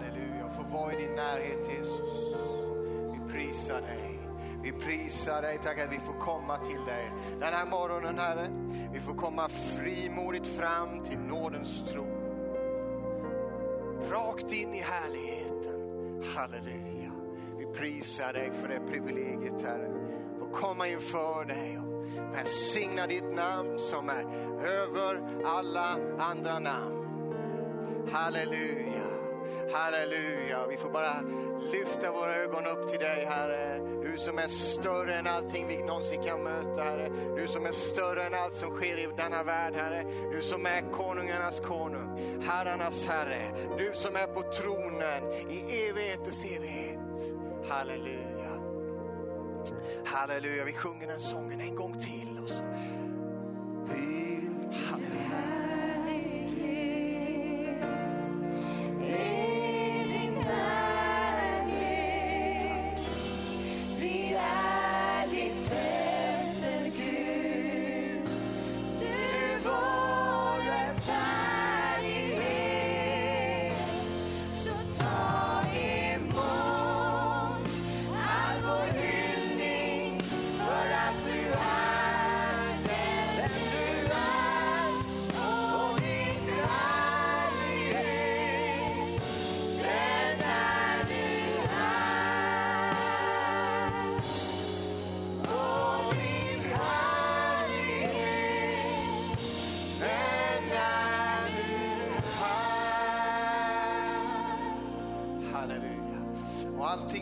Halleluja, få vara i din närhet Jesus. Vi prisar dig. Vi prisar dig, tack att vi får komma till dig den här morgonen Herre. Vi får komma frimodigt fram till nådens tro. Rakt in i härligheten. Halleluja. Vi prisar dig för det privilegiet Herre. Få komma inför dig och välsigna ditt namn som är över alla andra namn. Halleluja. Halleluja. Vi får bara lyfta våra ögon upp till dig, Herre. Du som är större än allting vi någonsin kan möta, Herre. Du som är större än allt som sker i denna värld, Herre. Du som är konungarnas konung, herrarnas Herre. Du som är på tronen i evighetens evighet. Halleluja. Halleluja. Vi sjunger den sången en gång till. Och så.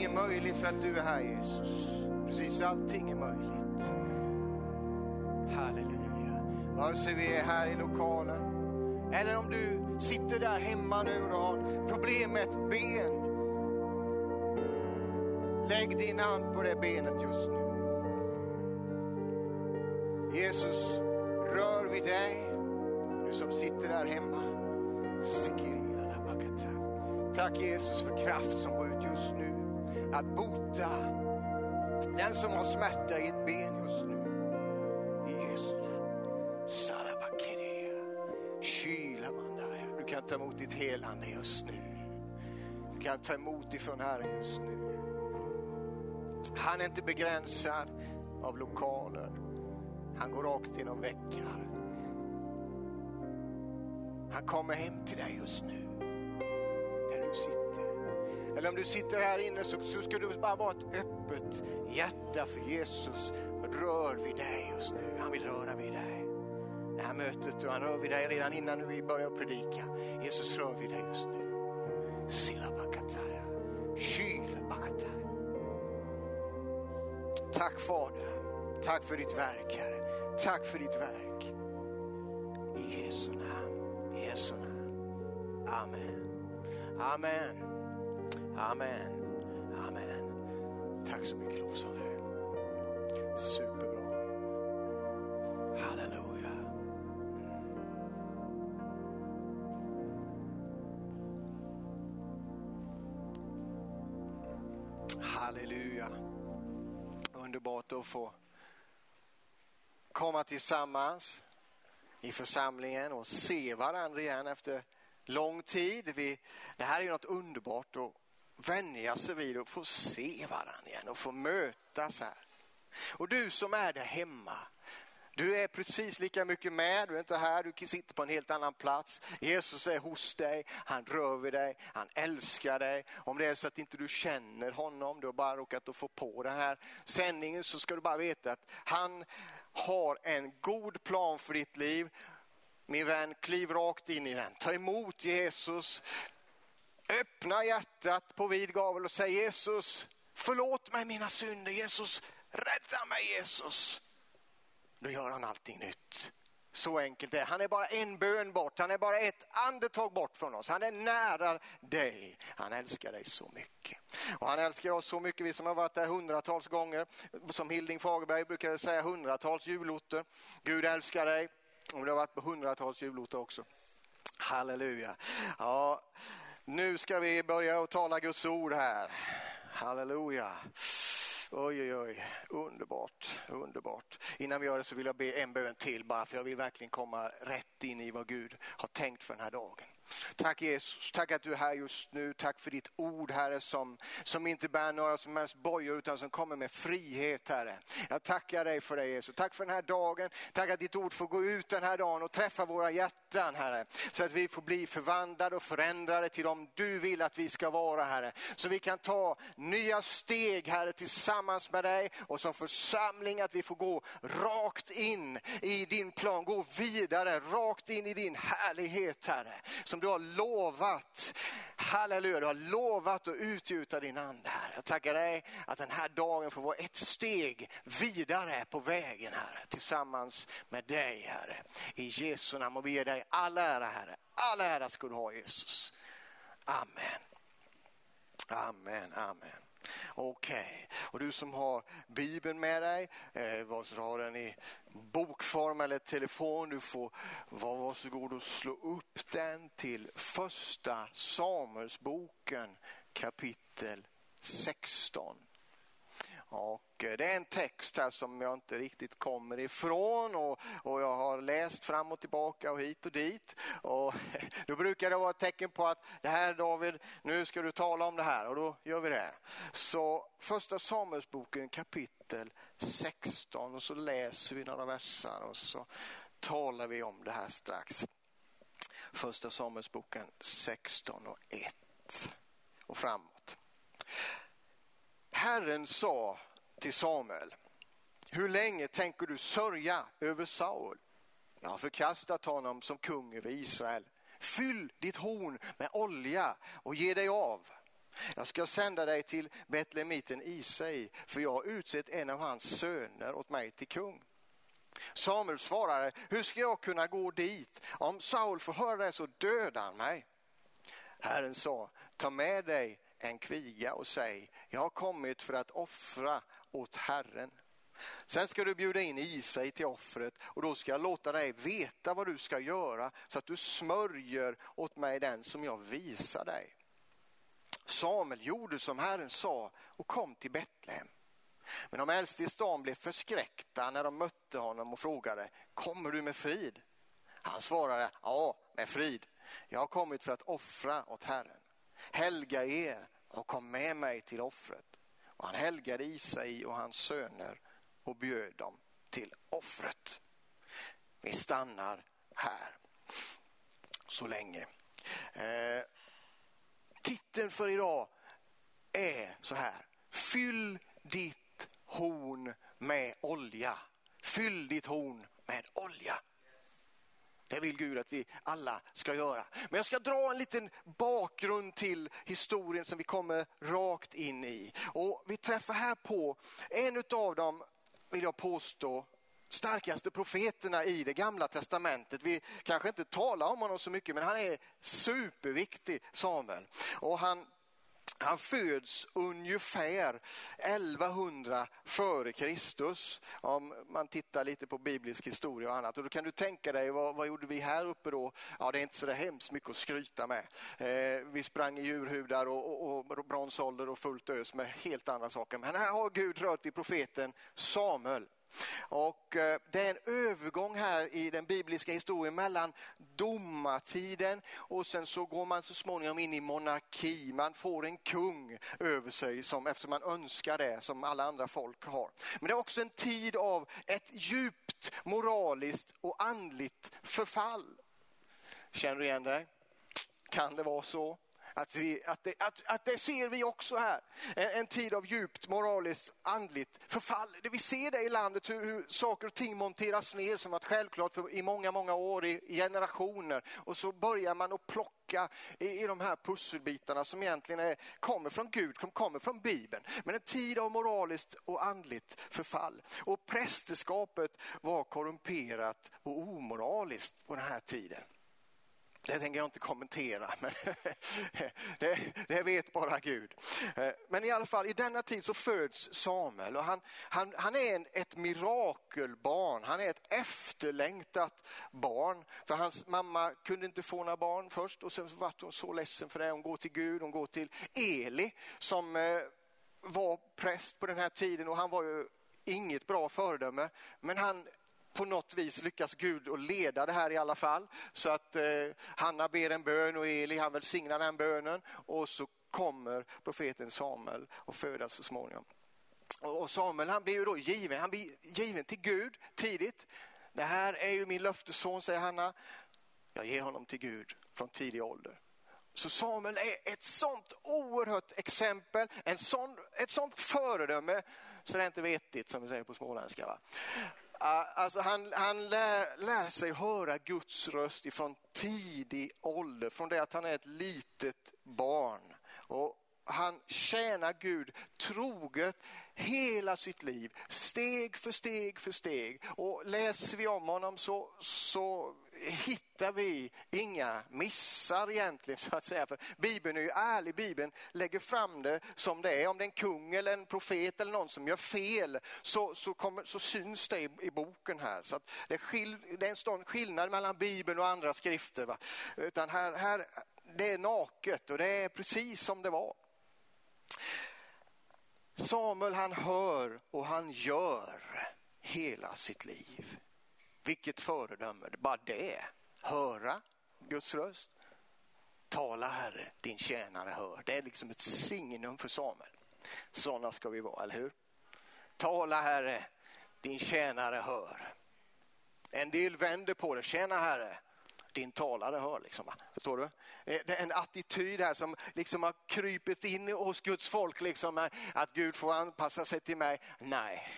Är möjligt för att du är här Jesus. Precis allting är möjligt. Halleluja. Vare sig vi är här i lokalen eller om du sitter där hemma nu och har problem med ett ben. Lägg din hand på det benet just nu. Jesus, rör vid dig. Du som sitter där hemma. Tack Jesus för kraft som går ut just nu. Att bota den som har smärta i ett ben just nu. I Jesu namn. Salabakiria. Kylamandaya. Du kan ta emot ditt helande just nu. Du kan ta emot ifrån Herren just nu. Han är inte begränsad av lokaler. Han går rakt genom väggar. Han kommer hem till dig just nu. Där du sitter. Eller om du sitter här inne så, så ska du bara vara ett öppet hjärta för Jesus. Rör vid dig just nu. Han vill röra vid dig. Det här mötet och han rör vid dig redan innan vi börjar predika. Jesus rör vid dig just nu. Silla bakataya. Kyl bakataya. Tack Fader. Tack för ditt verk Herre. Tack för ditt verk. I Jesu namn. I Jesu namn. Amen. Amen. Amen. Amen. Tack så mycket lovsångare. Superbra. Halleluja. Mm. Halleluja. Underbart att få komma tillsammans i församlingen och se varandra igen efter lång tid. Vi, det här är ju något underbart att vänja sig vid och få se varandra igen och få mötas här. Och du som är där hemma, du är precis lika mycket med, du är inte här, du sitter på en helt annan plats. Jesus är hos dig, han rör vid dig, han älskar dig. Om det är så att inte du känner honom, du har bara råkat att få på den här sändningen så ska du bara veta att han har en god plan för ditt liv. Min vän, kliv rakt in i den. Ta emot Jesus. Öppna hjärtat på vid gavel och säg Jesus, förlåt mig mina synder. Jesus, rädda mig Jesus. Då gör han allting nytt. Så enkelt är Han är bara en bön bort. Han är bara ett andetag bort från oss. Han är nära dig. Han älskar dig så mycket. Och han älskar oss så mycket, vi som har varit där hundratals gånger. Som Hilding Fagerberg brukade säga, hundratals julotter. Gud älskar dig. Och du har varit på hundratals julotter också. Halleluja. Ja, nu ska vi börja att tala Guds ord här. Halleluja. Oj, oj, oj. Underbart, underbart. Innan vi gör det så vill jag be en bön till bara för jag vill verkligen komma rätt in i vad Gud har tänkt för den här dagen. Tack Jesus, tack att du är här just nu. Tack för ditt ord Herre som, som inte bär några som helst bojor utan som kommer med frihet Herre. Jag tackar dig för det Jesus. Tack för den här dagen. Tack att ditt ord får gå ut den här dagen och träffa våra hjärtan Herre. Så att vi får bli förvandlade och förändrade till dem du vill att vi ska vara Herre. Så vi kan ta nya steg Herre tillsammans med dig och som församling att vi får gå rakt in i din plan. Gå vidare rakt in i din härlighet Herre. Som du har lovat. Halleluja, du har lovat att utgjuta din ande här. Jag tackar dig att den här dagen får vara ett steg vidare på vägen Herre. Tillsammans med dig Herre. I Jesu namn och vi ger dig all ära Herre. All ära ska du ha Jesus. Amen. Amen, amen. Okej, okay. och du som har Bibeln med dig, eh, vare sig du har den i bokform eller telefon, du får vara varsågod och slå upp den till första Samuelsboken kapitel 16. Och eh, det är en text här som jag inte riktigt kommer ifrån och, och jag har läst fram och tillbaka och hit och dit. Och då brukar det vara ett tecken på att det här David, nu ska du tala om det här och då gör vi det. Så första Samuelsboken kapitel 16 och så läser vi några versar och så talar vi om det här strax. Första Samuelsboken 16 och 1 och framåt. Herren sa till Samuel, hur länge tänker du sörja över Saul? Jag har förkastat honom som kung över Israel. Fyll ditt horn med olja och ge dig av. Jag ska sända dig till Betlemiten Isai, för jag har utsett en av hans söner åt mig till kung. Samuel svarade, hur ska jag kunna gå dit? Om Saul får höra det så dödar han mig. Herren sa, ta med dig en kviga och säg, jag har kommit för att offra åt Herren. Sen ska du bjuda in Isai till offret och då ska jag låta dig veta vad du ska göra så att du smörjer åt mig den som jag visar dig. Samuel gjorde som Herren sa och kom till Betlehem. Men de äldste i stan blev förskräckta när de mötte honom och frågade, kommer du med frid? Han svarade, ja, med frid. Jag har kommit för att offra åt Herren helga er och kom med mig till offret. Och han helgade Isai och hans söner och bjöd dem till offret. Vi stannar här så länge. Eh, titeln för idag är så här. Fyll ditt horn med olja. Fyll ditt horn med olja. Det vill Gud att vi alla ska göra. Men jag ska dra en liten bakgrund till historien som vi kommer rakt in i. Och vi träffar här på en av de, vill jag påstå, starkaste profeterna i det gamla testamentet. Vi kanske inte talar om honom så mycket men han är superviktig, Samuel. Och han han föds ungefär 1100 före Kristus. Om man tittar lite på biblisk historia och annat. Och då kan du tänka dig, vad, vad gjorde vi här uppe då? Ja, det är inte så hemskt mycket att skryta med. Eh, vi sprang i djurhudar och, och, och bronsålder och fullt ös med helt andra saker. Men här har Gud rört vid profeten Samuel. Och eh, det är en övergång här i den bibliska historien mellan domartiden och sen så går man så småningom in i monarki. Man får en kung över sig som, eftersom man önskar det som alla andra folk har. Men det är också en tid av ett djupt moraliskt och andligt förfall. Känner du igen det? Kan det vara så? Att, vi, att, det, att, att det ser vi också här. En, en, tid av djupt moraliskt, andligt förfall. Vi ser det i landet, hur, hur saker och ting monteras ner som varit självklart för, i många, många år, i, i generationer. Och så börjar man att plocka i, i de här pusselbitarna som egentligen är, kommer från Gud, kommer från Bibeln. Men en tid av moraliskt och andligt förfall. Och prästerskapet var korrumperat och omoraliskt på den här tiden. Det tänker jag inte kommentera, men det, det, vet bara Gud. Eh, men i alla fall, i denna tid så föds Samuel och han, han, han är en, ett mirakelbarn. Han är ett efterlängtat barn. För hans mamma kunde inte få några barn först och sen var hon så ledsen för det. Hon går till Gud, hon går till Eli som eh, var präst på den här tiden och han var ju inget bra föredöme. Men han på något vis lyckas Gud att leda det här i alla fall. Så att eh, Hanna ber en bön och Eli han välsignar den bönen och så kommer profeten Samuel och födas så småningom. Och Samuel han blir ju då given, han blir given till Gud tidigt. Det här är ju min löftesson, säger Hanna. Jag ger honom till Gud från tidig ålder. Så Samuel är ett sånt oerhört exempel, en sån, ett sånt föredöme så det är inte vettigt som vi säger på småländska. Va? Alltså han, han lär, lär, sig höra Guds röst ifrån tidig ålder, från det att han är ett litet barn. Och han tjänar Gud troget hela sitt liv, steg för steg för steg. Och läser vi om honom så, så hittar vi inga missar egentligen så att säga. För Bibeln är ju ärlig, Bibeln lägger fram det som det är. Om det är en kung eller en profet eller någon som gör fel så, så, kommer, så syns det i, i, boken här. Så att det, är skil, det är en stor skillnad mellan Bibeln och andra skrifter. Va? Utan här, här, det är naket och det är precis som det var. Samuel han hör och han gör hela sitt liv. Vilket föredöme, bara det. Höra Guds röst. Tala Herre, din tjänare hör. Det är liksom ett signum för Samuel. Sådana ska vi vara, eller hur? Tala Herre, din tjänare hör. En del vänder på det. Tjäna Herre, din talare hör. Liksom, va? Förstår du? Eh, det är en attityd här som liksom har krypit in hos Guds folk. Liksom, eh, att Gud får anpassa sig till mig. Nej,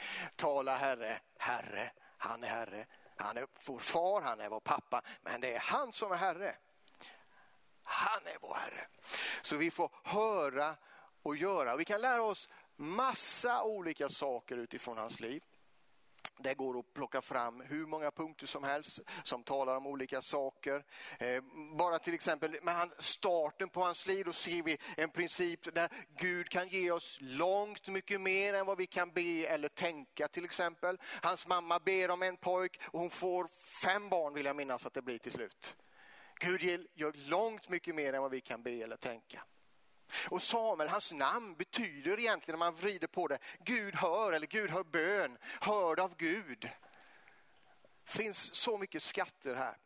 tala Herre, Herre, han är Herre. Han är vår far, han är vår pappa. Men det är han som är Herre. Han är vår Herre. Så vi får höra och göra. Vi kan lära oss massa olika saker utifrån hans liv. Det går att plocka fram hur många punkter som helst som talar om olika saker. Eh, bara till exempel med starten på hans liv, då ser vi en princip där Gud kan ge oss långt mycket mer än vad vi kan be eller tänka till exempel. Hans mamma ber om en pojk och hon får fem barn vill jag minnas att det blir till slut. Gud gör långt mycket mer än vad vi kan be eller tänka. Och Samuel, hans namn betyder egentligen, när man vrider på det, Gud hör eller Gud hör bön, hörd av Gud. Det finns så mycket skatter här.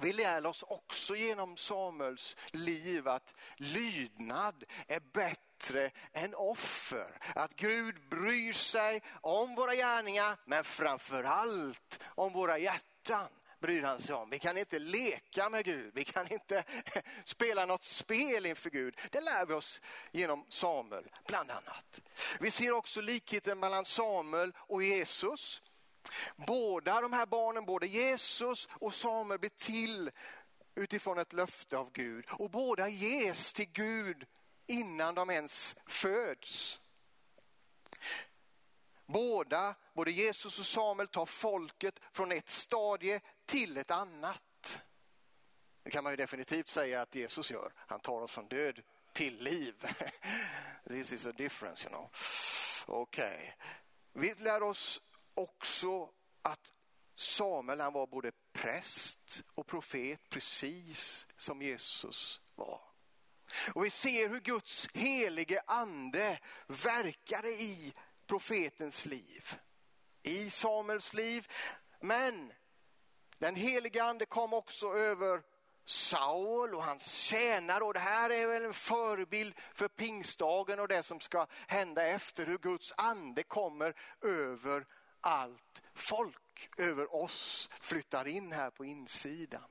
Vi lär oss också genom Samuels liv att lydnad är bättre än offer. Att Gud bryr sig om våra gärningar men framför allt om våra hjärtan bryr han sig om. Vi kan inte leka med Gud, vi kan inte spela något spel inför Gud. Det lär vi oss genom Samuel, bland annat. Vi ser också likheten mellan Samuel och Jesus. Båda de här barnen, både Jesus och Samuel, blir till utifrån ett löfte av Gud. Och båda ges till Gud innan de ens föds. Båda, både Jesus och Samuel, tar folket från ett stadie till ett annat. Det kan man ju definitivt säga att Jesus gör. Han tar oss från död till liv. This is a difference, you know. Okej. Okay. Vi lär oss också att Samuel han var både präst och profet precis som Jesus var. Och vi ser hur Guds helige ande verkade i profetens liv, i Samuels liv. Men den helige ande kom också över Saul och hans tjänare och det här är väl en förebild för pingstdagen och det som ska hända efter hur Guds ande kommer över allt folk, över oss, flyttar in här på insidan.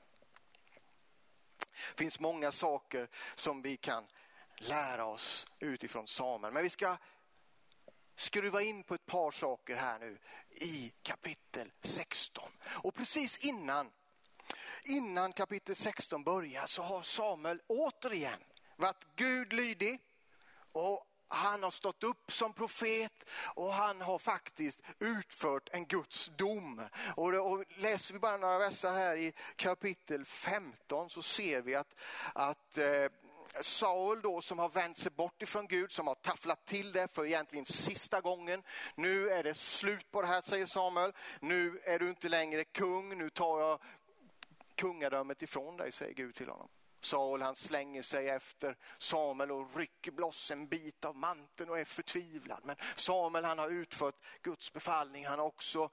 Det finns många saker som vi kan lära oss utifrån Samuel, men vi ska skruva in på ett par saker här nu i kapitel 16. Och precis innan, innan kapitel 16 börjar så har Samuel återigen varit Gud lydig och han har stått upp som profet och han har faktiskt utfört en Guds dom. Och, och läser vi bara några verser här i kapitel 15 så ser vi att, att eh, Saul då som har vänt sig bort ifrån Gud, som har tafflat till det för egentligen sista gången. Nu är det slut på det här, säger Samuel. Nu är du inte längre kung, nu tar jag kungadömet ifrån dig, säger Gud till honom. Saul han slänger sig efter Samuel och rycker loss en bit av manteln och är förtvivlad. Men Samuel han har utfört Guds befallning. Han har också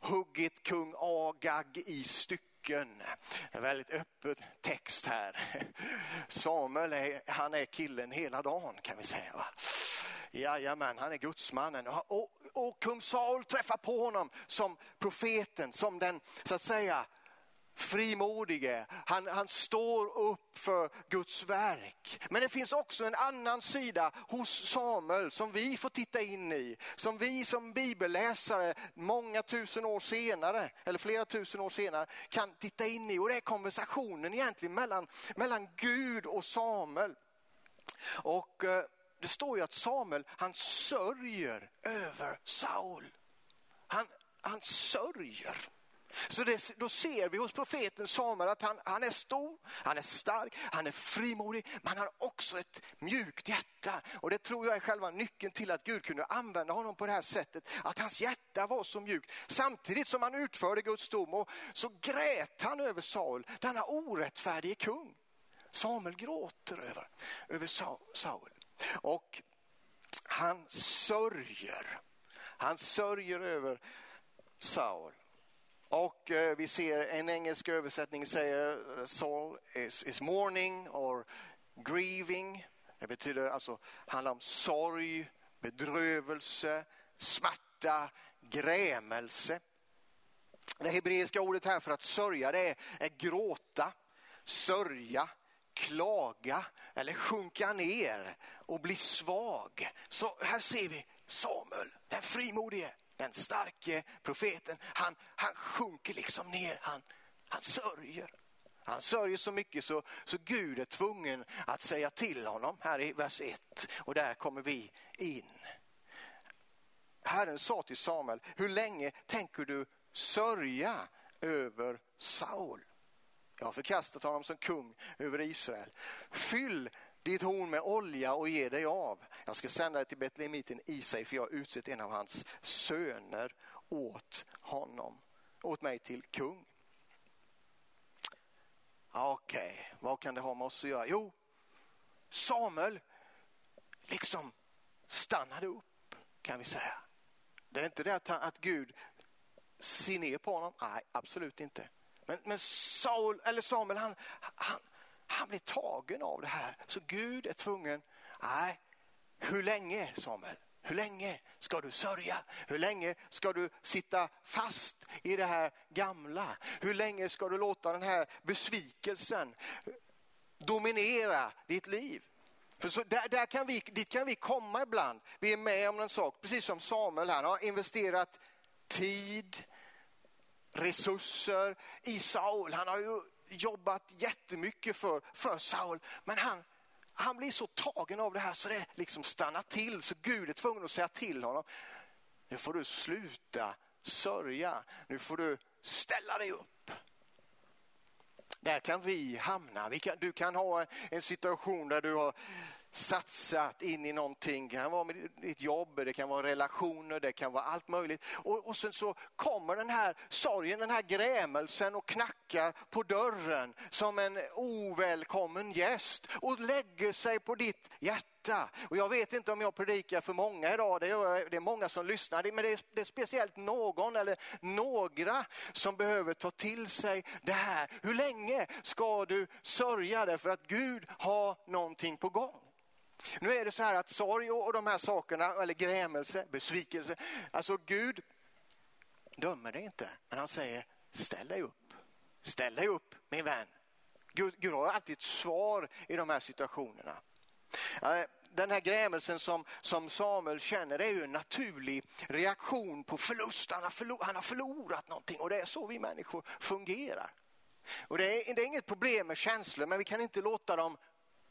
huggit kung Agag i stycken. En väldigt öppen text här. Samuel är, han är killen hela dagen kan vi säga. Va? Jajamän, han är gudsmannen. Och, och, och kung Saul träffar på honom som profeten, som den så att säga frimodige. Han, han står upp för Guds verk. Men det finns också en annan sida hos Samuel som vi får titta in i. Som vi som bibelläsare många tusen år senare, eller flera tusen år senare, kan titta in i. Och det är konversationen egentligen mellan, mellan Gud och Samuel. Och eh, det står ju att Samuel, han sörjer över Saul. Han, han sörjer. Så det, då ser vi hos profeten Samuel att han, han är stor, han är stark, han är frimodig, men han har också ett mjukt hjärta. Och det tror jag är själva nyckeln till att Gud kunde använda honom på det här sättet. Att hans hjärta var så mjukt. Samtidigt som han utförde Guds dom och så grät han över Saul, denna orättfärdige kung. Samuel gråter över, över Saul. Och han sörjer. Han sörjer över Saul. Och eh, vi ser en engelsk översättning säger eh, Saul is, is mourning or grieving. Det betyder alltså handlar om sorg, bedrövelse, smärta, grämelse. Det hebreiska ordet här för att sörja det är, är gråta, sörja, klaga eller sjunka ner och bli svag. Så här ser vi Samuel, den frimodige den starke profeten, han, han sjunker liksom ner, han, han sörjer. Han sörjer så mycket så, så Gud är tvungen att säga till honom här i vers 1 och där kommer vi in. Herren sa till Samuel, hur länge tänker du sörja över Saul? Jag har förkastat honom som kung över Israel. Fyll ditt horn med olja och ge dig av. Jag ska sända dig till Betlehemiten Isai för jag har utsett en av hans söner åt honom, åt mig till kung. Okej, okay, vad kan det ha med oss att göra? Jo, Samuel liksom stannade upp kan vi säga. Det är inte det att, att Gud ser ner på honom. Nej, absolut inte. Men, men Saul, eller Samuel, han, han, han blir tagen av det här. Så Gud är tvungen, nej, hur länge Samuel? Hur länge ska du sörja? Hur länge ska du sitta fast i det här gamla? Hur länge ska du låta den här besvikelsen dominera ditt liv? För så där, där kan vi, dit kan vi komma ibland. Vi är med om en sak, precis som Samuel han har investerat tid, resurser i Saul. Han har ju jobbat jättemycket för, för Saul, men han, han blir så tagen av det här så det liksom stannar till. Så Gud är tvungen att säga till honom, nu får du sluta sörja, nu får du ställa dig upp. Där kan vi hamna. Vi kan, du kan ha en situation där du har satsat in i någonting. Det kan vara med ditt jobb, det kan vara relationer, det kan vara allt möjligt. Och, och sen så kommer den här sorgen, den här grämelsen och knackar på dörren som en ovälkommen gäst och lägger sig på ditt hjärta. Och jag vet inte om jag predikar för många idag, det är, det är många som lyssnar, men det är, det är speciellt någon eller några som behöver ta till sig det här. Hur länge ska du sörja det för att Gud har någonting på gång? Nu är det så här att sorg och de här sakerna, eller grämelse, besvikelse, alltså Gud dömer dig inte, men han säger ställ dig upp. Ställ dig upp min vän. Gud, Gud har alltid ett svar i de här situationerna. Den här grämelsen som, som Samuel känner är ju en naturlig reaktion på förlust. Han har, förlor, han har förlorat någonting och det är så vi människor fungerar. Och det är, det är inget problem med känslor men vi kan inte låta dem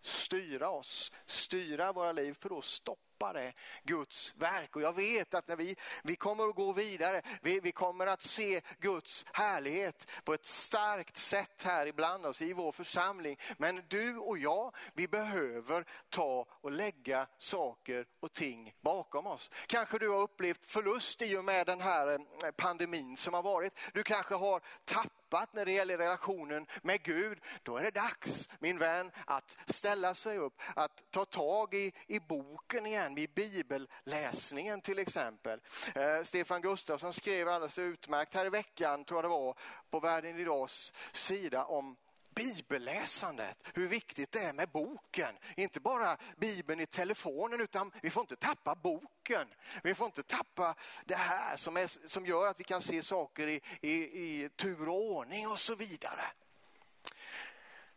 styra oss, styra våra liv, för då stoppar det Guds verk. Och jag vet att när vi, vi kommer att gå vidare, vi, vi kommer att se Guds härlighet på ett starkt sätt här ibland oss i vår församling. Men du och jag, vi behöver ta och lägga saker och ting bakom oss. Kanske du har upplevt förlust i och med den här eh, pandemin som har varit. Du kanske har tappat tappat när det gäller relationen med Gud, då är det dags, min vän, att ställa sig upp, att ta tag i, i boken igen, i bibelläsningen till exempel. Eh, Stefan Gustafsson skrev alldeles utmärkt här i veckan, tror jag det var, på Världen Idags sida om bibelläsandet, hur viktigt det är med boken. Inte bara bibeln i telefonen utan vi får inte tappa boken. Vi får inte tappa det här som, är, som gör att vi kan se saker i, i, i tur och ordning och så vidare.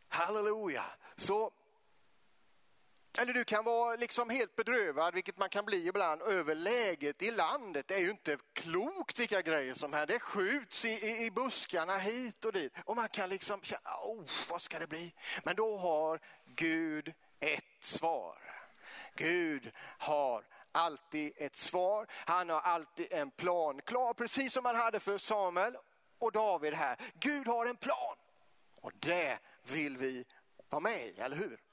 Halleluja. Så eller du kan vara liksom helt bedrövad, vilket man kan bli ibland, över läget i landet. Det är ju inte klokt vilka grejer som händer. Det skjuts i, i, i buskarna hit och dit. Och man kan liksom känna, oh, vad ska det bli? Men då har Gud ett svar. Gud har alltid ett svar. Han har alltid en plan klar, precis som han hade för Samuel och David här. Gud har en plan och det vill vi vara med i, eller hur?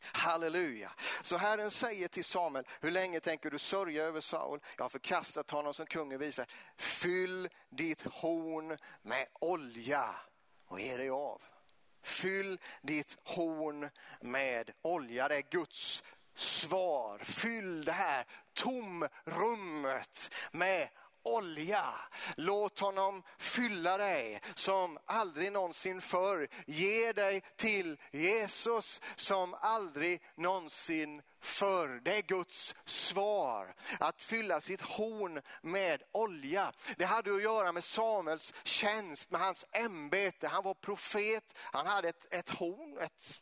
Halleluja. Så Herren säger till Samuel, hur länge tänker du sörja över Saul? Jag har förkastat honom som kungen visar. Fyll ditt horn med olja och ge dig av. Fyll ditt horn med olja. Det är Guds svar. Fyll det här tomrummet med olja. Låt honom fylla dig som aldrig någonsin förr. Ge dig till Jesus som aldrig någonsin förr. Det är Guds svar. Att fylla sitt horn med olja. Det hade att göra med Samuels tjänst, med hans ämbete. Han var profet, han hade ett, ett horn, ett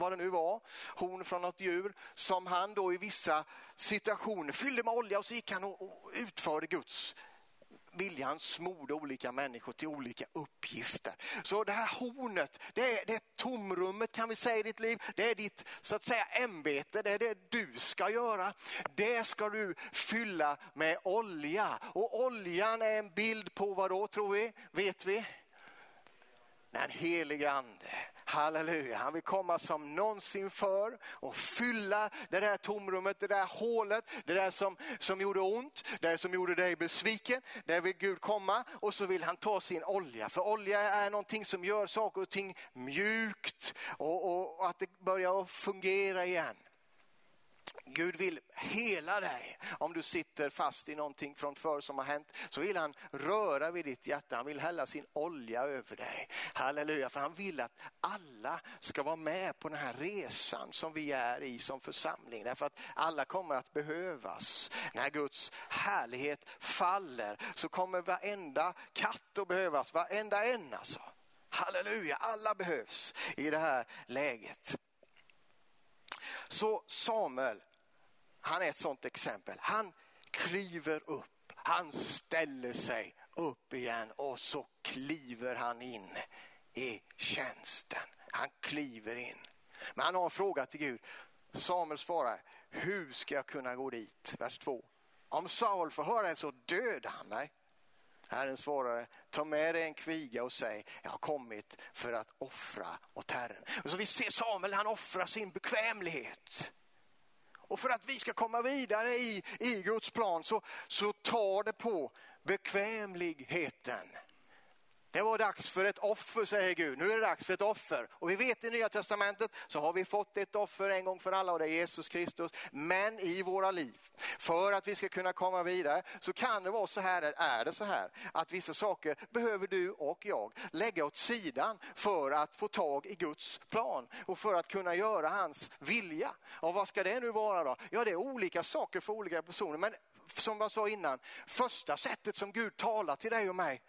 vad det nu var, horn från något djur, som han då i vissa situationer fyllde med olja och så gick han och utförde Guds vilja. Han smorde olika människor till olika uppgifter. Så det här hornet, det är, det är tomrummet kan vi säga i ditt liv. Det är ditt så att säga ämbete, det är det du ska göra. Det ska du fylla med olja. Och oljan är en bild på vad då tror vi? Vet vi? Den helige ande. Halleluja, han vill komma som någonsin för och fylla det där tomrummet, det där hålet, det där som, som gjorde ont, det där som gjorde dig besviken. Där vill Gud komma och så vill han ta sin olja. För olja är någonting som gör saker och ting mjukt och, och, och att det börjar fungera igen. Gud vill hela dig. Om du sitter fast i någonting från förr som har hänt så vill han röra vid ditt hjärta. Han vill hälla sin olja över dig. Halleluja, för han vill att alla ska vara med på den här resan som vi är i som församling. Därför att alla kommer att behövas. När Guds härlighet faller så kommer varenda katt att behövas, varenda en alltså. Halleluja, alla behövs i det här läget. Så Samuel, han är ett sånt exempel. Han kliver upp, han ställer sig upp igen och så kliver han in i tjänsten. Han kliver in. Men han har en fråga till Gud. Samuel svarar, hur ska jag kunna gå dit? Vers 2. Om Saul får höra det så dödar han mig. Herren svarade, ta med dig en kviga och säg, jag har kommit för att offra åt Herren. Och så vi ser Samuel, han offrar sin bekvämlighet. Och för att vi ska komma vidare i, i Guds plan så, så tar det på bekvämligheten. Det var dags för ett offer säger Gud. Nu är det dags för ett offer. Och vi vet i Nya Testamentet så har vi fått ett offer en gång för alla och det är Jesus Kristus. Men i våra liv, för att vi ska kunna komma vidare så kan det vara så här, är det så här, att vissa saker behöver du och jag lägga åt sidan för att få tag i Guds plan och för att kunna göra hans vilja. Och vad ska det nu vara då? Ja, det är olika saker för olika personer. Men som jag sa innan, första sättet som Gud talar till dig och mig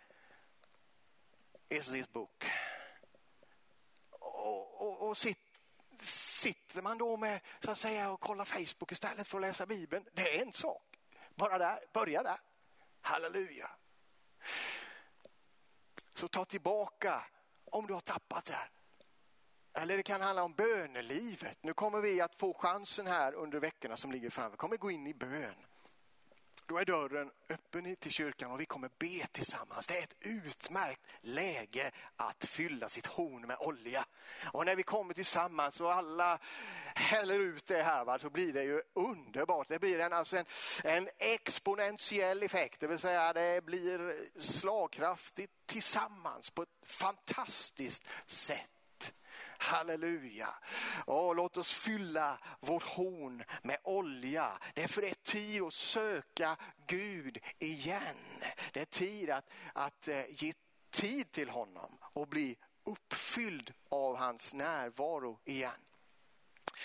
is this book. Och, och, och sit, sitter man då med så att säga och kollar Facebook istället för att läsa Bibeln, det är en sak. Bara där, börja där. Halleluja. Så ta tillbaka om du har tappat det Eller det kan handla om bönelivet. Nu kommer vi att få chansen här under veckorna som ligger framför. Vi kommer gå in i bön då är dörren öppen till kyrkan och vi kommer be tillsammans. Det är ett utmärkt läge att fylla sitt horn med olja. Och när vi kommer tillsammans och alla häller ut det här va, så blir det ju underbart. Det blir en, alltså en, en exponentiell effekt, det vill säga det blir slagkraftigt tillsammans på ett fantastiskt sätt. Halleluja. Åh, låt oss fylla vårt horn med olja. Därför är det tid att söka Gud igen. Det är tid att, att eh, ge tid till honom och bli uppfylld av hans närvaro igen.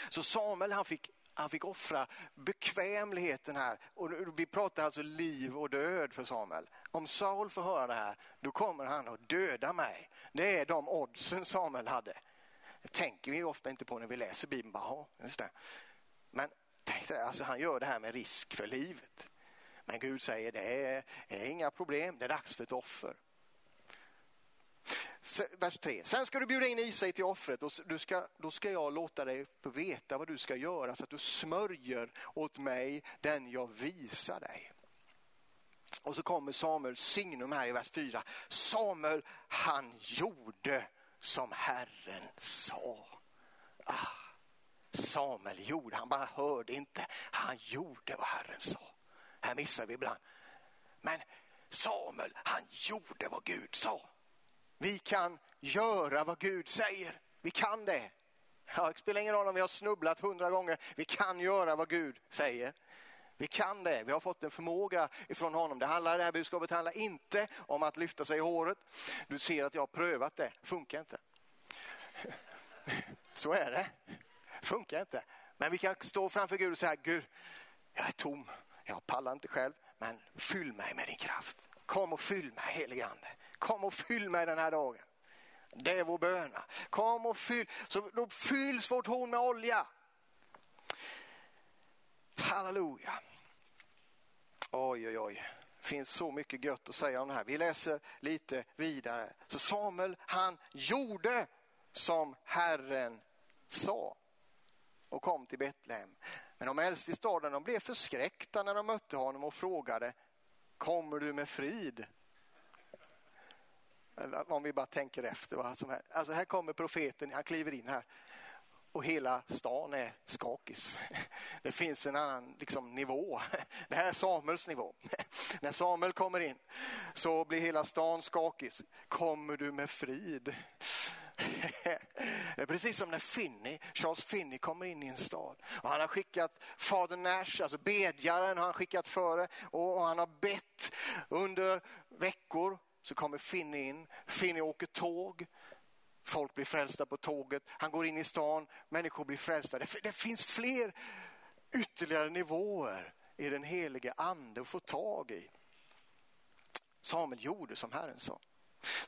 Så Samuel han fick han fick offra bekvämligheten här. Och vi pratar alltså liv och död för Samuel. Om Saul får höra det här, då kommer han att döda mig. Det är de oddsen Samuel hade. Det tänker vi ofta inte på när vi läser Bibeln. Bara, just det. Men tänk dig, alltså han gör det här med risk för livet. Men Gud säger det är, är inga problem, det är dags för ett offer. Vers 3. Sen ska du bjuda in Isai till offret och du ska, då ska jag låta dig veta vad du ska göra så att du smörjer åt mig den jag visar dig. Och så kommer Samuels signum här i vers 4. Samuel han gjorde som Herren sa. Ah, Samuel gjorde, han bara hörde inte, han gjorde vad Herren sa. Här missar vi ibland. Men Samuel, han gjorde vad Gud sa. Vi kan göra vad Gud säger. Vi kan det. Ja, det spelar ingen roll om vi har snubblat hundra gånger. Vi kan göra vad Gud säger. Vi kan det. Vi har fått en förmåga ifrån honom. Det, handlar, det här budskapet handlar inte om att lyfta sig i håret. Du ser att jag har prövat det. funkar inte. Så är det. funkar inte. Men vi kan stå framför Gud och säga Gud, jag är tom. Jag pallar inte själv. Men fyll mig med din kraft. Kom och fyll mig helige Ande. Kom och fyll mig den här dagen. Det är vår bön. Kom och fyll. Så då fylls vårt horn med olja. Halleluja. Oj, oj, oj. Det finns så mycket gött att säga om det här. Vi läser lite vidare. Så Samuel, han gjorde som Herren sa och kom till Betlehem. Men de äldste i staden de blev förskräckta när de mötte honom och frågade Kommer du med frid? Om vi bara tänker efter vad som händer. Alltså här kommer profeten, han kliver in här och hela stan är skakis. Det finns en annan liksom, nivå. Det här är Samuels nivå. När Samuel kommer in så blir hela stan skakis. Kommer du med frid? Det är precis som när Finney, Charles Finney kommer in i en stad. Och han har skickat Fader Nash, alltså bedjaren, har han skickat före och han har bett under veckor. Så kommer Finney in, Finney åker tåg, Folk blir frälsta på tåget, han går in i stan, människor blir frälsta. Det, det finns fler ytterligare nivåer i den helige ande att få tag i. Samuel gjorde som Herren sa.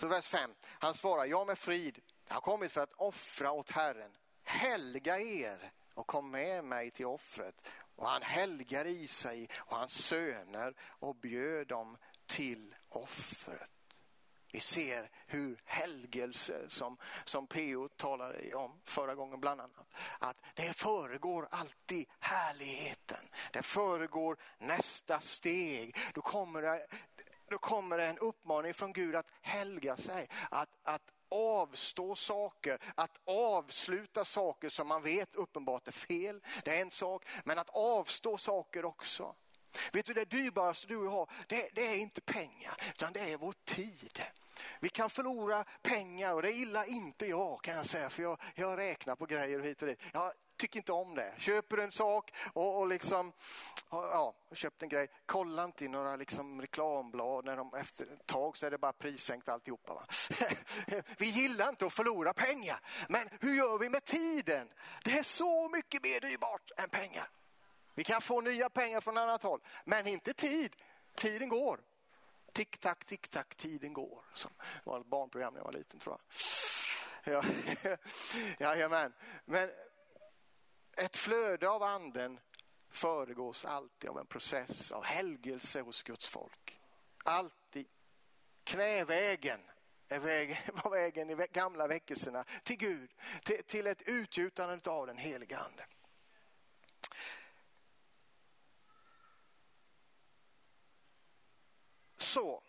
Så vers 5, han svarar, jag med frid, har kommit för att offra åt Herren. Helga er och kom med mig till offret. Och han helgar Isai och hans söner och bjöd dem till offret. Vi ser hur helgelse, som, som P.O. talade om förra gången bland annat, att det föregår alltid härligheten. Det föregår nästa steg. Då kommer det, då kommer det en uppmaning från Gud att helga sig, att, att avstå saker, att avsluta saker som man vet uppenbart är fel. Det är en sak, men att avstå saker också. Vet du det dyrbaraste du har, det, det är inte pengar, utan det är vår tid. Vi kan förlora pengar och det gillar inte jag kan jag säga för jag, jag räknar på grejer hit och dit. Jag tycker inte om det. Köper en sak och, och liksom, ja, köpt en grej. Kolla inte i några liksom reklamblad när de efter ett tag så är det bara prissänkt alltihopa. Va? vi gillar inte att förlora pengar. Men hur gör vi med tiden? Det är så mycket mer dyrbart än pengar. Vi kan få nya pengar från annat håll, men inte tid. Tiden går. Tick-tack, tick-tack, tiden går. Som var ett barnprogram när jag var liten tror jag. Ja, jajamän. Men ett flöde av anden föregås alltid av en process av helgelse hos Guds folk. Alltid. Knävägen är vägen, var vägen i gamla väckelserna till Gud, till, till ett utgjutande av den heliga ande. Så,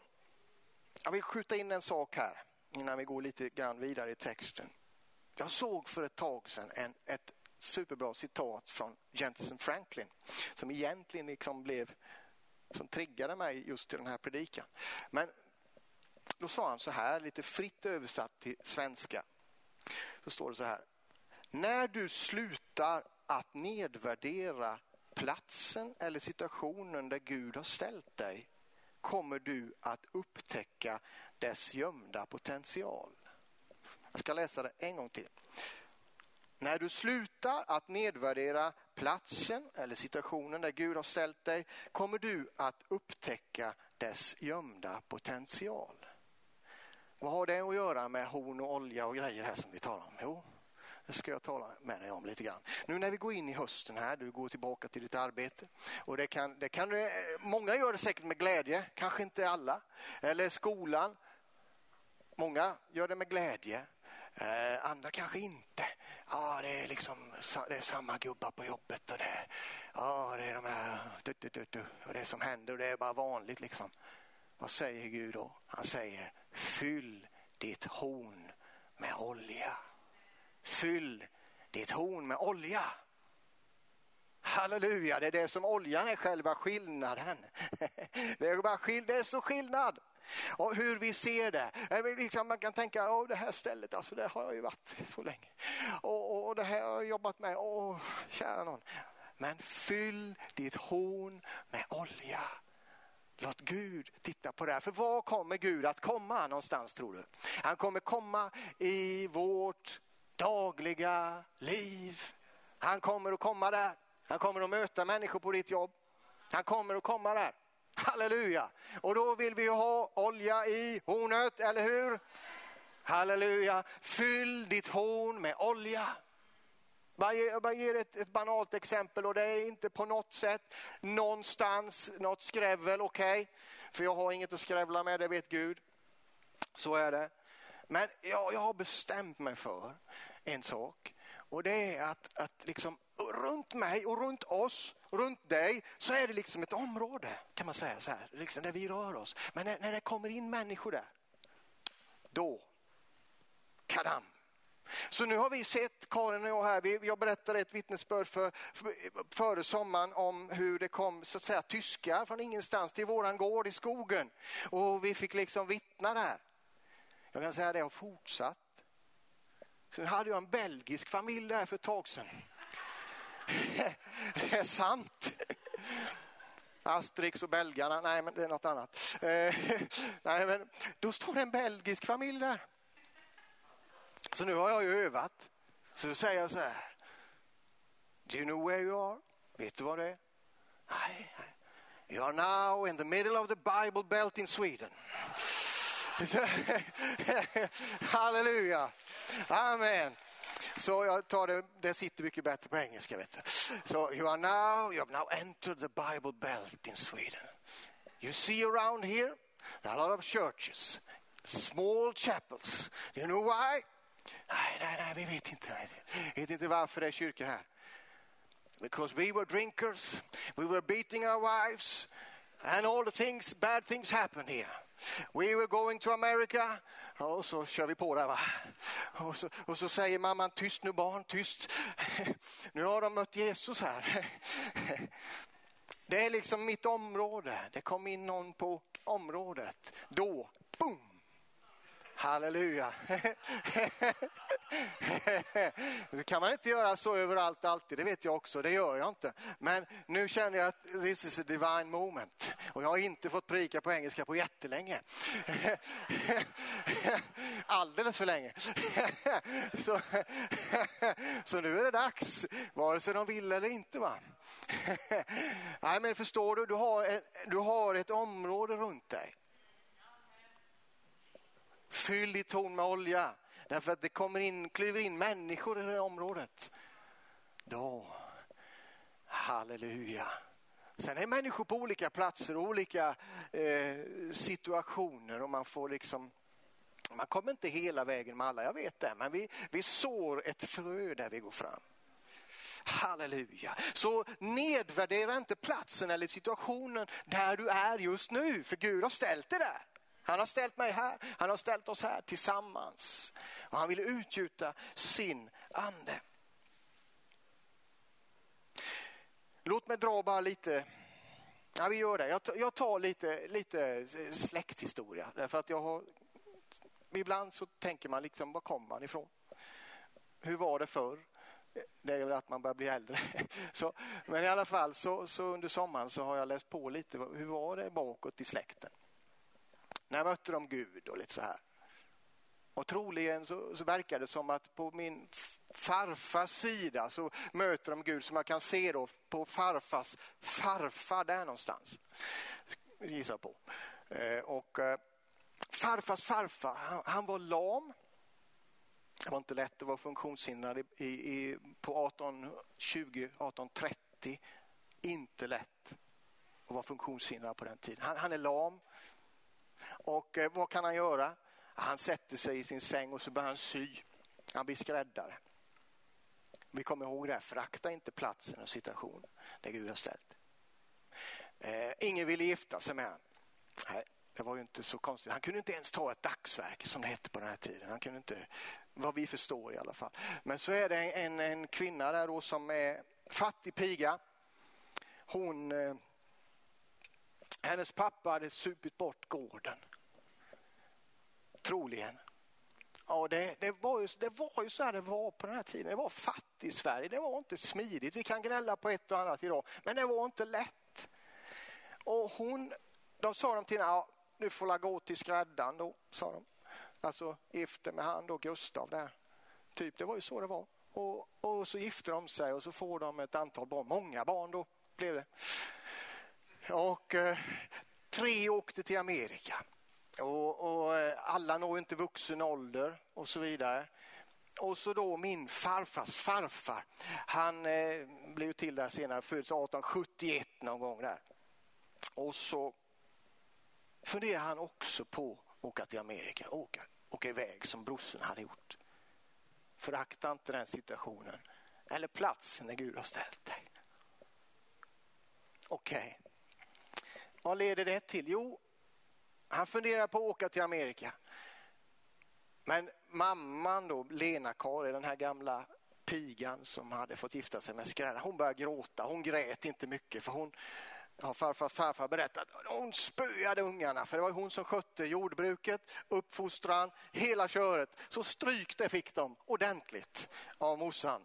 jag vill skjuta in en sak här innan vi går lite grann vidare i texten. Jag såg för ett tag sedan en, ett superbra citat från Jensen Franklin som egentligen liksom blev som triggade mig just till den här predikan. Men då sa han så här, lite fritt översatt till svenska. Så står det så här. När du slutar att nedvärdera platsen eller situationen där Gud har ställt dig kommer du att upptäcka dess gömda potential. Jag ska läsa det en gång till. När du slutar att nedvärdera platsen eller situationen där Gud har ställt dig kommer du att upptäcka dess gömda potential. Vad har det att göra med horn och olja och grejer här som vi talar om? Jo, det ska jag tala med dig om lite grann. Nu när vi går in i hösten här, du går tillbaka till ditt arbete. Och det kan, det kan, eh, många gör det säkert med glädje, kanske inte alla. Eller skolan. Många gör det med glädje, eh, andra kanske inte. Ja, det är liksom det är samma gubbar på jobbet och det, ja, det är de här, du, du, du, och det som händer och det är bara vanligt liksom. Vad säger Gud då? Han säger fyll ditt horn med olja. Fyll ditt horn med olja. Halleluja, det är det som oljan är själva skillnaden. Det är, bara skill det är så skillnad. Och hur vi ser det. Liksom man kan tänka, åh det här stället, alltså det har jag ju varit så länge. Och, och, och det här har jag jobbat med, åh kära någon. Men fyll ditt horn med olja. Låt Gud titta på det här. För var kommer Gud att komma någonstans tror du? Han kommer komma i vårt dagliga liv. Han kommer att komma där. Han kommer att möta människor på ditt jobb. Han kommer att komma där. Halleluja! Och då vill vi ha olja i hornet, eller hur? Halleluja! Fyll ditt horn med olja. Jag bara ger ett, ett banalt exempel och det är inte på något sätt någonstans något skrävel, okej? Okay? För jag har inget att skrävla med, det vet Gud. Så är det. Men jag, jag har bestämt mig för en sak och det är att, att liksom runt mig och runt oss, runt dig, så är det liksom ett område kan man säga så här, liksom där vi rör oss. Men när, när det kommer in människor där, då, kadam, så nu har vi sett, Karin och jag här, vi, jag berättade ett vittnesbörd för, för, före sommaren om hur det kom så att säga tyskar från ingenstans till våran gård i skogen. Och vi fick liksom vittna där. Jag kan säga att det har fortsatt. Sen hade jag en belgisk familj där för ett tag sedan. Det är sant. Asterix och belgarna, nej men det är något annat. Eh, nej, men då står det en belgisk familj där. Så nu har jag ju övat. Så då säger jag så här. Do you know where you are? Vet du vad det är? Nej. You are now in the middle of the Bible belt in Sweden. Halleluja. Amen. Så jag tar det, det sitter mycket bättre på engelska. Vet du. So you are now, you have now entered the Bible belt in Sweden. You see around here, there are a lot of churches, small chapels. Do you know why? Nej, nej, nej, vi vet inte. Vi vet inte varför det är kyrka här. Because we were drinkers, we were beating our wives and all the things, bad things happened here. We were going to America. Och så kör vi på där va. Och så, och så säger mamman tyst nu barn, tyst. Nu har de mött Jesus här. Det är liksom mitt område. Det kom in någon på området. Då, boom, Halleluja. Nu kan man inte göra så överallt alltid, det vet jag också, det gör jag inte. Men nu känner jag att this is a divine moment. Och jag har inte fått prika på engelska på jättelänge. Alldeles för länge. Så, så nu är det dags, vare sig de vill eller inte. va. Nej men förstår du, du har, du har ett område runt dig Fyll ditt torn med olja. Därför att det kommer in, kliver in människor i det här området. Då, halleluja. Sen är människor på olika platser och olika eh, situationer och man får liksom man kommer inte hela vägen med alla, jag vet det, men vi, vi sår ett frö där vi går fram. Halleluja. Så nedvärdera inte platsen eller situationen där du är just nu, för Gud har ställt dig där. Han har ställt mig här, han har ställt oss här tillsammans. Och han vill utgjuta sin ande. Låt mig dra bara lite, ja vi gör det, jag tar lite, lite släkthistoria. Därför att jag har, ibland så tänker man liksom, var kommer man ifrån? Hur var det förr? Det är väl att man börjar bli äldre. Så, men i alla fall så, så under sommaren så har jag läst på lite, hur var det bakåt i släkten? När mötte de Gud och lite så här. Och troligen så, så verkar det som att på min farfars sida så möter de Gud som jag kan se då på farfars farfar där någonstans. Gissar på. Eh, och eh, farfars farfar, han, han, var lam. Det var inte lätt att vara funktionshindrad i, i, på 1820, 1830. Inte lätt att vara funktionshindrad på den tiden. Han, han är lam. Och eh, vad kan han göra? Han sätter sig i sin säng och så börjar han sy. Han blir skräddare. Vi kommer ihåg det här, förakta inte platsen och situationen där Gud har ställt. Eh, ingen ville gifta sig med honom. Nej, det var ju inte så konstigt. Han kunde inte ens ta ett dagsverke som det hette på den här tiden. Han kunde inte, vad vi förstår i alla fall. Men så är det en, en kvinna där då som är fattig piga. Hon, eh, hennes pappa hade supit bort gården troligen. Ja, det, det, var ju, det var ju så här det var på den här tiden. Det var fattig Sverige. Det var inte smidigt. Vi kan gnälla på ett och annat idag, men det var inte lätt. Och hon, de sa de till henne, ja, du får la gå till skräddaren då, sa de. Alltså gifte med han då, Gustav där. Typ, det var ju så det var. Och, och så gifte de sig och så får de ett antal barn, många barn då blev det. Och eh, tre åkte till Amerika. Och, och, eh, alla når inte vuxen ålder och så vidare. Och så då min farfars farfar. Han eh, blev till där senare, född 1871 någon gång där. Och så funderade han också på att åka till Amerika, åka, åka iväg som brorsan hade gjort. Förakta inte den situationen eller platsen där Gud har ställt dig. Okej. Okay. Vad leder det till? Jo, han funderar på att åka till Amerika. Men mamman då, Lena Kari, den här gamla pigan som hade fått gifta sig med skräddaren, hon började gråta. Hon grät inte mycket för hon har farfar farfar berättat hon spöade ungarna för det var hon som skötte jordbruket, uppfostran, hela köret. Så stryk det fick de ordentligt av morsan.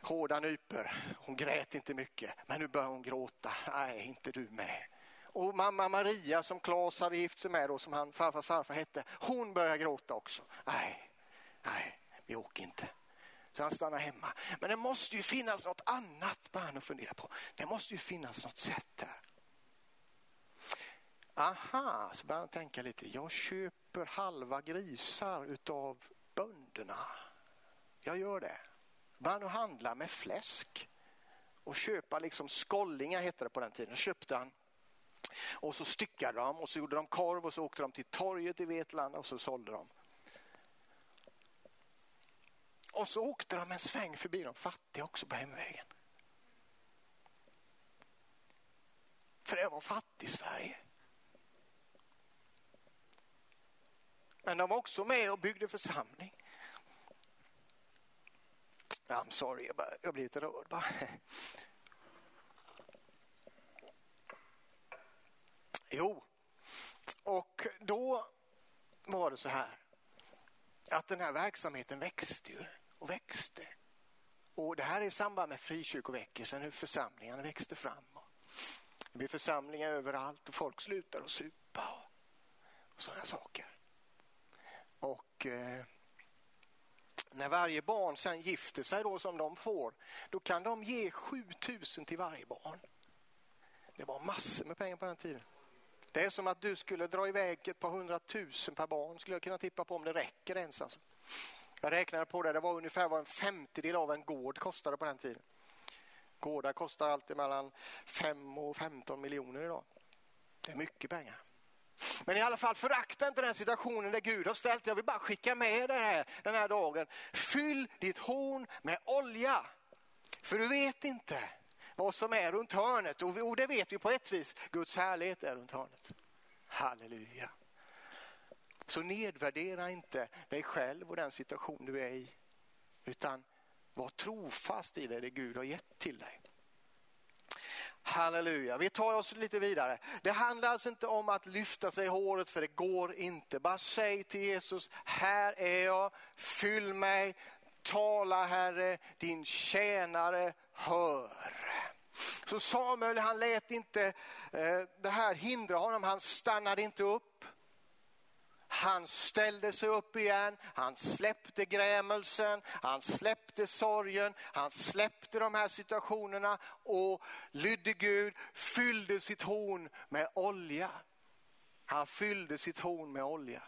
Hårda nyper. Hon grät inte mycket, men nu börjar hon gråta. Nej, inte du med. Och mamma Maria som Claes hade gift sig med, då, som han farfars farfar hette, hon började gråta också. Nej, nej, vi åker inte. Så han stannar hemma. Men det måste ju finnas något annat, började han fundera på. Det måste ju finnas något sätt där. Aha, så började han tänka lite. Jag köper halva grisar utav bönderna. Jag gör det. Började han handla med fläsk och köpa liksom skollingar hette det på den tiden. Då köpte han och så styckade de och så gjorde de korv och så åkte de till torget i Vetlanda och så sålde de. Och så åkte de en sväng förbi de fattiga också på hemvägen. För det var fattig Sverige. Men de var också med och byggde församling. I'm sorry, jag, bara, jag blir lite rörd bara. Jo, och då var det så här att den här verksamheten växte ju och växte. Och det här är i samband med frikyrkoväckelsen, hur församlingarna växte fram. Det blev församlingar överallt och folk slutar att supa och, och sådana saker. Och eh, när varje barn sen gifter sig då som de får, då kan de ge 7000 till varje barn. Det var massor med pengar på den tiden. Det är som att du skulle dra iväg ett par hundratusen per barn skulle jag kunna tippa på om det räcker ens. Alltså. Jag räknade på det, det var ungefär vad en femtedel av en gård kostade på den tiden. Gårdar kostar alltid mellan 5 och 15 miljoner idag. Det är mycket pengar. Men i alla fall förakta inte den situationen där Gud har ställt. Jag vill bara skicka med det här den här dagen. Fyll ditt horn med olja. För du vet inte vad som är runt hörnet. Och det vet vi på ett vis, Guds härlighet är runt hörnet. Halleluja. Så nedvärdera inte dig själv och den situation du är i. Utan var trofast i det, det Gud har gett till dig. Halleluja, vi tar oss lite vidare. Det handlar alltså inte om att lyfta sig i håret för det går inte. Bara säg till Jesus, här är jag, fyll mig, tala Herre, din tjänare hör. Så Samuel han lät inte eh, det här hindra honom, han stannade inte upp. Han ställde sig upp igen, han släppte grämelsen, han släppte sorgen, han släppte de här situationerna och lydde Gud, fyllde sitt horn med olja. Han fyllde sitt horn med olja.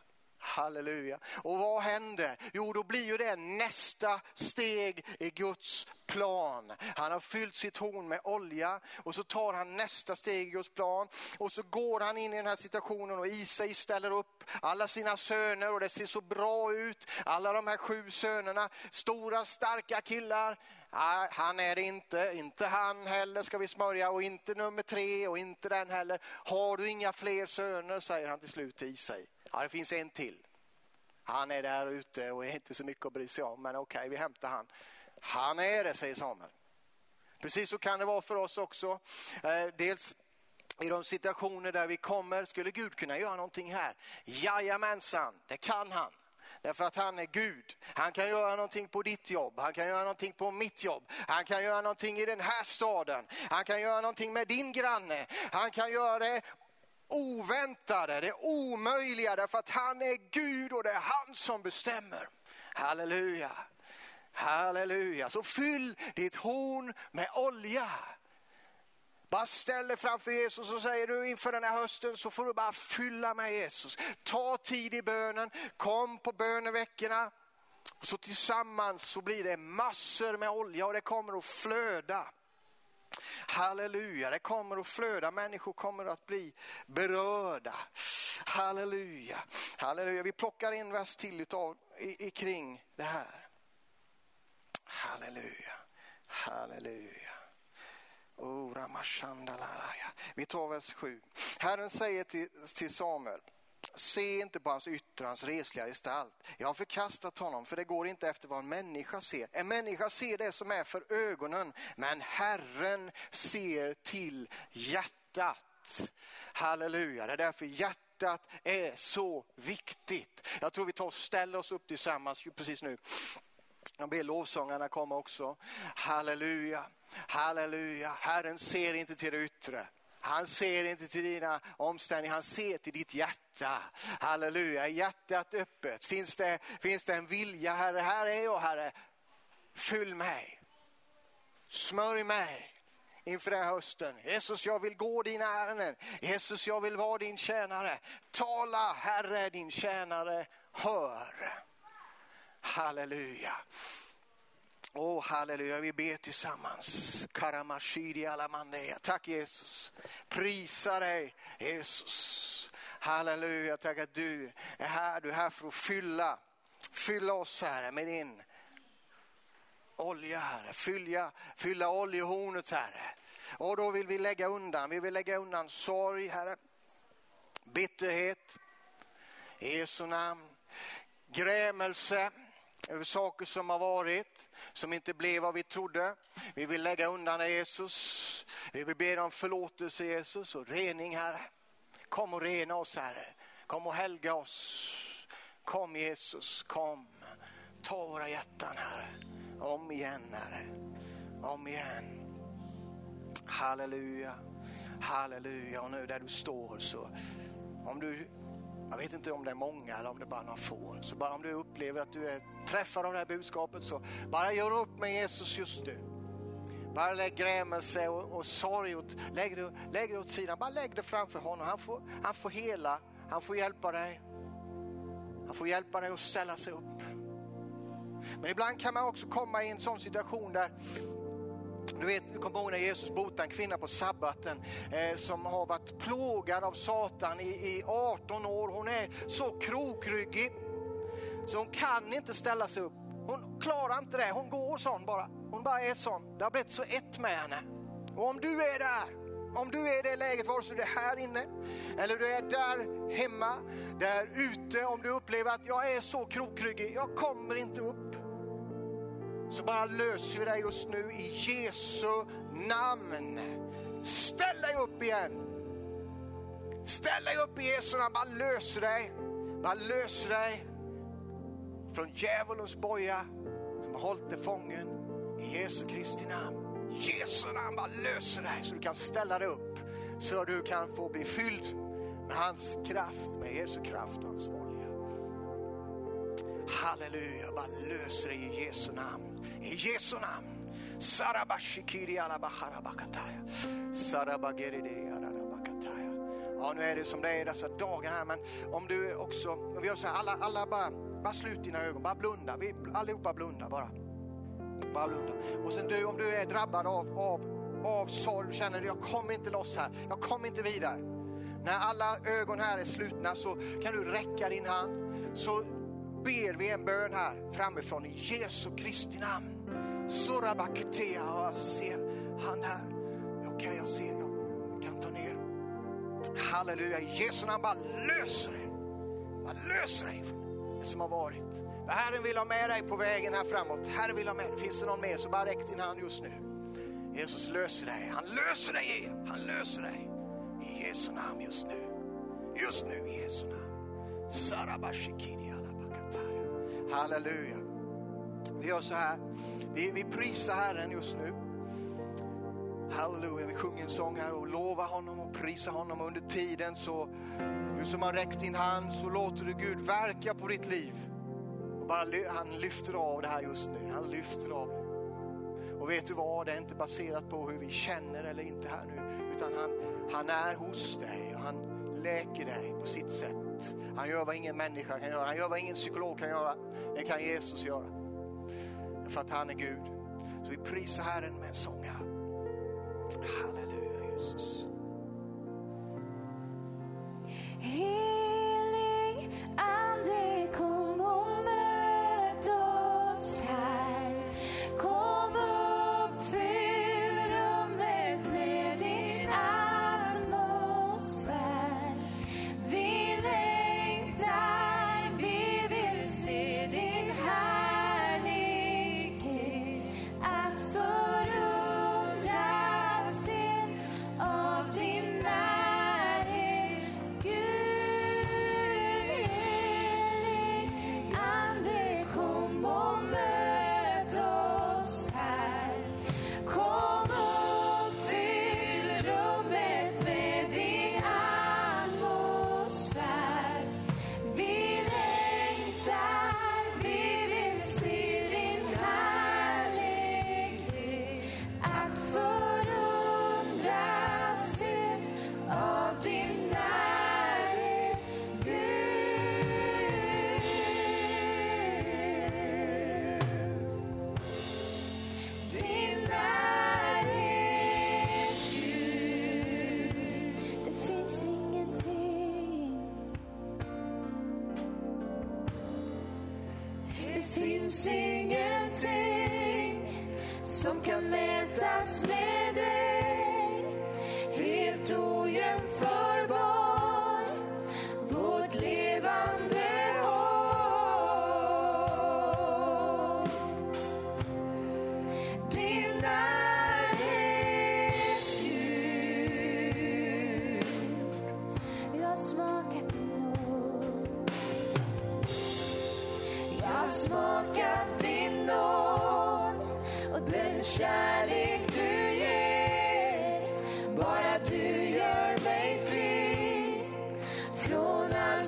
Halleluja. Och vad händer? Jo, då blir ju det nästa steg i Guds plan. Han har fyllt sitt horn med olja och så tar han nästa steg i Guds plan och så går han in i den här situationen och Isai ställer upp alla sina söner och det ser så bra ut. Alla de här sju sönerna, stora starka killar. Nej, han är det inte, inte han heller ska vi smörja och inte nummer tre och inte den heller. Har du inga fler söner, säger han till slut till Isai. Ja, det finns en till. Han är där ute och är inte så mycket att bry sig om, men okej, okay, vi hämtar han. Han är det, säger Samuel. Precis så kan det vara för oss också. Eh, dels i de situationer där vi kommer, skulle Gud kunna göra någonting här? Jajamensan, det kan han. Därför att han är Gud. Han kan göra någonting på ditt jobb, han kan göra någonting på mitt jobb. Han kan göra någonting i den här staden. Han kan göra någonting med din granne. Han kan göra det oväntade, det omöjliga därför att han är Gud och det är han som bestämmer. Halleluja. Halleluja. Så fyll ditt horn med olja. Bara ställ dig framför Jesus och säger du inför den här hösten så får du bara fylla med Jesus. Ta tid i bönen, kom på böneveckorna. Så tillsammans så blir det massor med olja och det kommer att flöda. Halleluja, det kommer att flöda, människor kommer att bli berörda. Halleluja, halleluja. Vi plockar in vers till utav, i, i kring det här. Halleluja, halleluja. Oh, Vi tar vers 7. Herren säger till, till Samuel, Se inte på hans yttre, hans resliga gestalt. Jag har förkastat honom, för det går inte efter vad en människa ser. En människa ser det som är för ögonen, men Herren ser till hjärtat. Halleluja, det är därför hjärtat är så viktigt. Jag tror vi tar och ställer oss upp tillsammans precis nu. Jag ber lovsångarna komma också. Halleluja, halleluja. Herren ser inte till det yttre. Han ser inte till dina omständigheter, han ser till ditt hjärta. Halleluja, hjärtat öppet. Finns det, finns det en vilja, Herre, här är jag Herre. Fyll mig. Smörj mig inför den här hösten. Jesus, jag vill gå dina ärenden. Jesus, jag vill vara din tjänare. Tala, Herre, din tjänare hör. Halleluja. Åh, oh, halleluja, vi ber tillsammans. Karamashidi alamandeya. Tack Jesus. Prisa dig Jesus. Halleluja, tack att du är här. Du är här för att fylla, fylla oss Herre med din olja Herre. Fylla, fylla oljehornet Herre. Och då vill vi lägga undan, vi vill lägga undan sorg Herre. Bitterhet. I Jesu namn. Grämelse över saker som har varit, som inte blev vad vi trodde. Vi vill lägga undan Jesus. Vi vill be om förlåtelse Jesus och rening Herre. Kom och rena oss Herre. Kom och helga oss. Kom Jesus, kom. Ta våra hjärtan Herre. Om igen Herre. Om igen. Halleluja. Halleluja. Och nu där du står så om du jag vet inte om det är många eller om det bara är några få. Så bara om du upplever att du är träffad av det här budskapet så bara gör upp med Jesus just nu. Bara lägg grämelse och, och sorg åt, lägg, det, lägg det åt sidan. Bara lägg det framför honom. Han får, han får hela, han får hjälpa dig. Han får hjälpa dig att ställa sig upp. Men ibland kan man också komma i en sån situation där du vet, du kommer ihåg när Jesus botade en kvinna på sabbaten eh, som har varit plågad av Satan i, i 18 år. Hon är så krokryggig så hon kan inte ställa sig upp. Hon klarar inte det. Hon går sån bara. hon bara är sån. Det har blivit så ett med henne. Och om du är där, om du är i det läget, vare sig du är här inne eller du är där hemma, där ute, om du upplever att jag är så krokryggig, jag kommer inte upp. Så bara löser vi dig just nu i Jesu namn. Ställ dig upp igen. Ställ dig upp i Jesu namn, bara löser dig. Bara löser dig från djävulens boja som har hållit dig fången i Jesu Kristi namn. Jesu namn bara löser dig så du kan ställa dig upp. Så du kan få bli fylld med hans kraft, med Jesu kraft och hans våld. Halleluja, bara löser dig i Jesu namn. I Jesu namn. Sarabashikiri alabaharabakataya. Sarabagiridi ararabakataya. Ja, nu är det som det är dessa dagar här, men om du också, vi gör så här, alla, alla bara, bara slut dina ögon, bara blunda. Vi, allihopa blunda bara. Bara blunda. Och sen du, om du är drabbad av, av, av sorg, känner du jag kommer inte loss här, jag kommer inte vidare. När alla ögon här är slutna så kan du räcka din hand. Så ber vi en bön här framifrån i Jesu Kristi namn. Sorabaketea jag ser han här. Okej, okay, jag ser, jag kan ta ner. Halleluja, i Jesu namn bara löser det. Bara löser dig från det som har varit. Herren vill ha med dig på vägen här framåt. Herren vill ha med dig. Finns det någon mer så bara räck din hand just nu. Jesus löser dig. Han löser dig. Han löser dig. I Jesu namn just nu. Just nu i Jesu namn. Sarabashikidi. Halleluja. Vi gör så här. Vi, vi prisar Herren just nu. Halleluja, vi sjunger en sång här och lovar honom och prisar honom under tiden. Så du som har räckt din hand så låter du Gud verka på ditt liv. Och bara, han lyfter av det här just nu. Han lyfter av det. Och vet du vad, det är inte baserat på hur vi känner eller inte här nu. Utan han, han är hos dig och han läker dig på sitt sätt. Han gör vad ingen människa kan göra. Han gör vad ingen psykolog kan göra. Det kan Jesus göra. För att han är Gud. Så vi prisar Herren med en sång här. Halleluja Jesus. Helig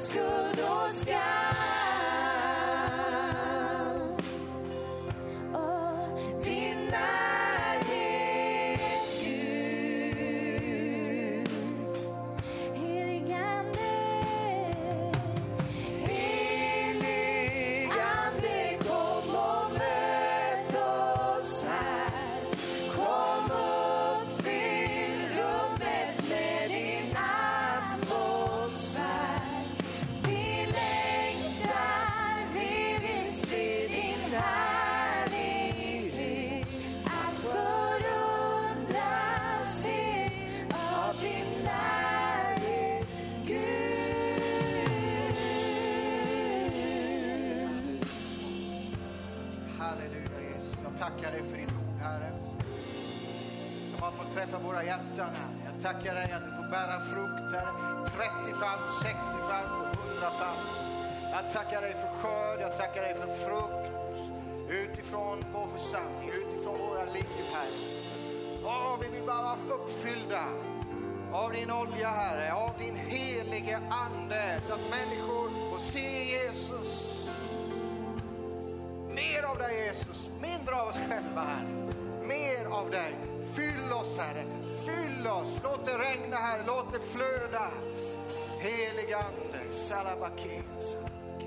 från all liv, Herre. Åh, vi vill bara vara uppfyllda av din olja, Herre, av din helige Ande, så att människor får se Jesus. Mer av dig, Jesus, mindre av oss själva, Herre. Mer av dig. Fyll oss, Herre. Fyll oss. Låt det regna, Herre. Låt det flöda. Helige Ande, salabake, salabake.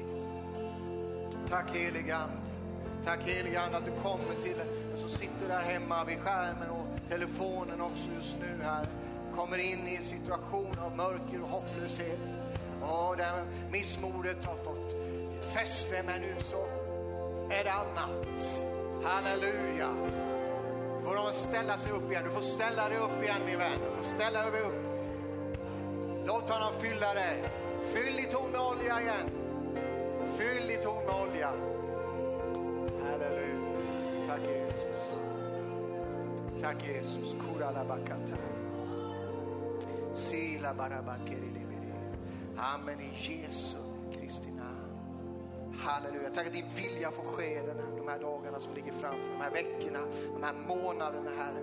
Tack helige Ande. Tack helige Ande att du kommer till den som sitter där hemma vid skärmen och telefonen också just nu här. Kommer in i en situation av mörker och hopplöshet. Och där missmodet har fått fäste men nu så är det annat. Halleluja. Får de ställa sig upp igen. Du får ställa dig upp igen min vän. Du får ställa dig upp. Låt honom fylla dig. Fyll ditt horn med olja igen. Fyll ditt horn med olja. Tack Jesus. Kurala. Sila Amen i Jesu Kristi namn. Halleluja. Tack att din vilja får ske den här, de här dagarna som ligger framför, de här veckorna, de här månaderna, Herre.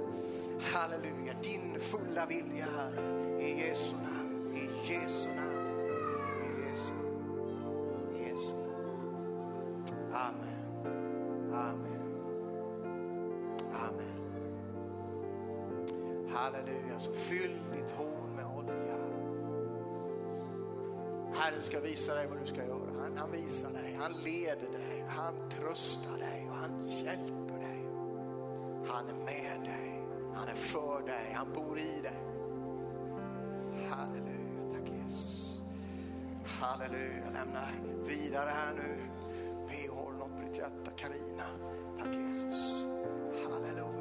Halleluja. Din fulla vilja, Herre. I Jesu namn. I Jesu namn. I Jesu namn. I Jesu namn. Amen. Halleluja. Så fyll ditt horn med olja. Herren ska visa dig vad du ska göra. Han, han visar dig, han leder dig, han tröstar dig och han hjälper dig. Han är med dig, han är för dig, han bor i dig. Halleluja, tack Jesus. Halleluja, lämna vidare här nu. Be har något på ditt hjärta, Karina. Tack Jesus. Halleluja.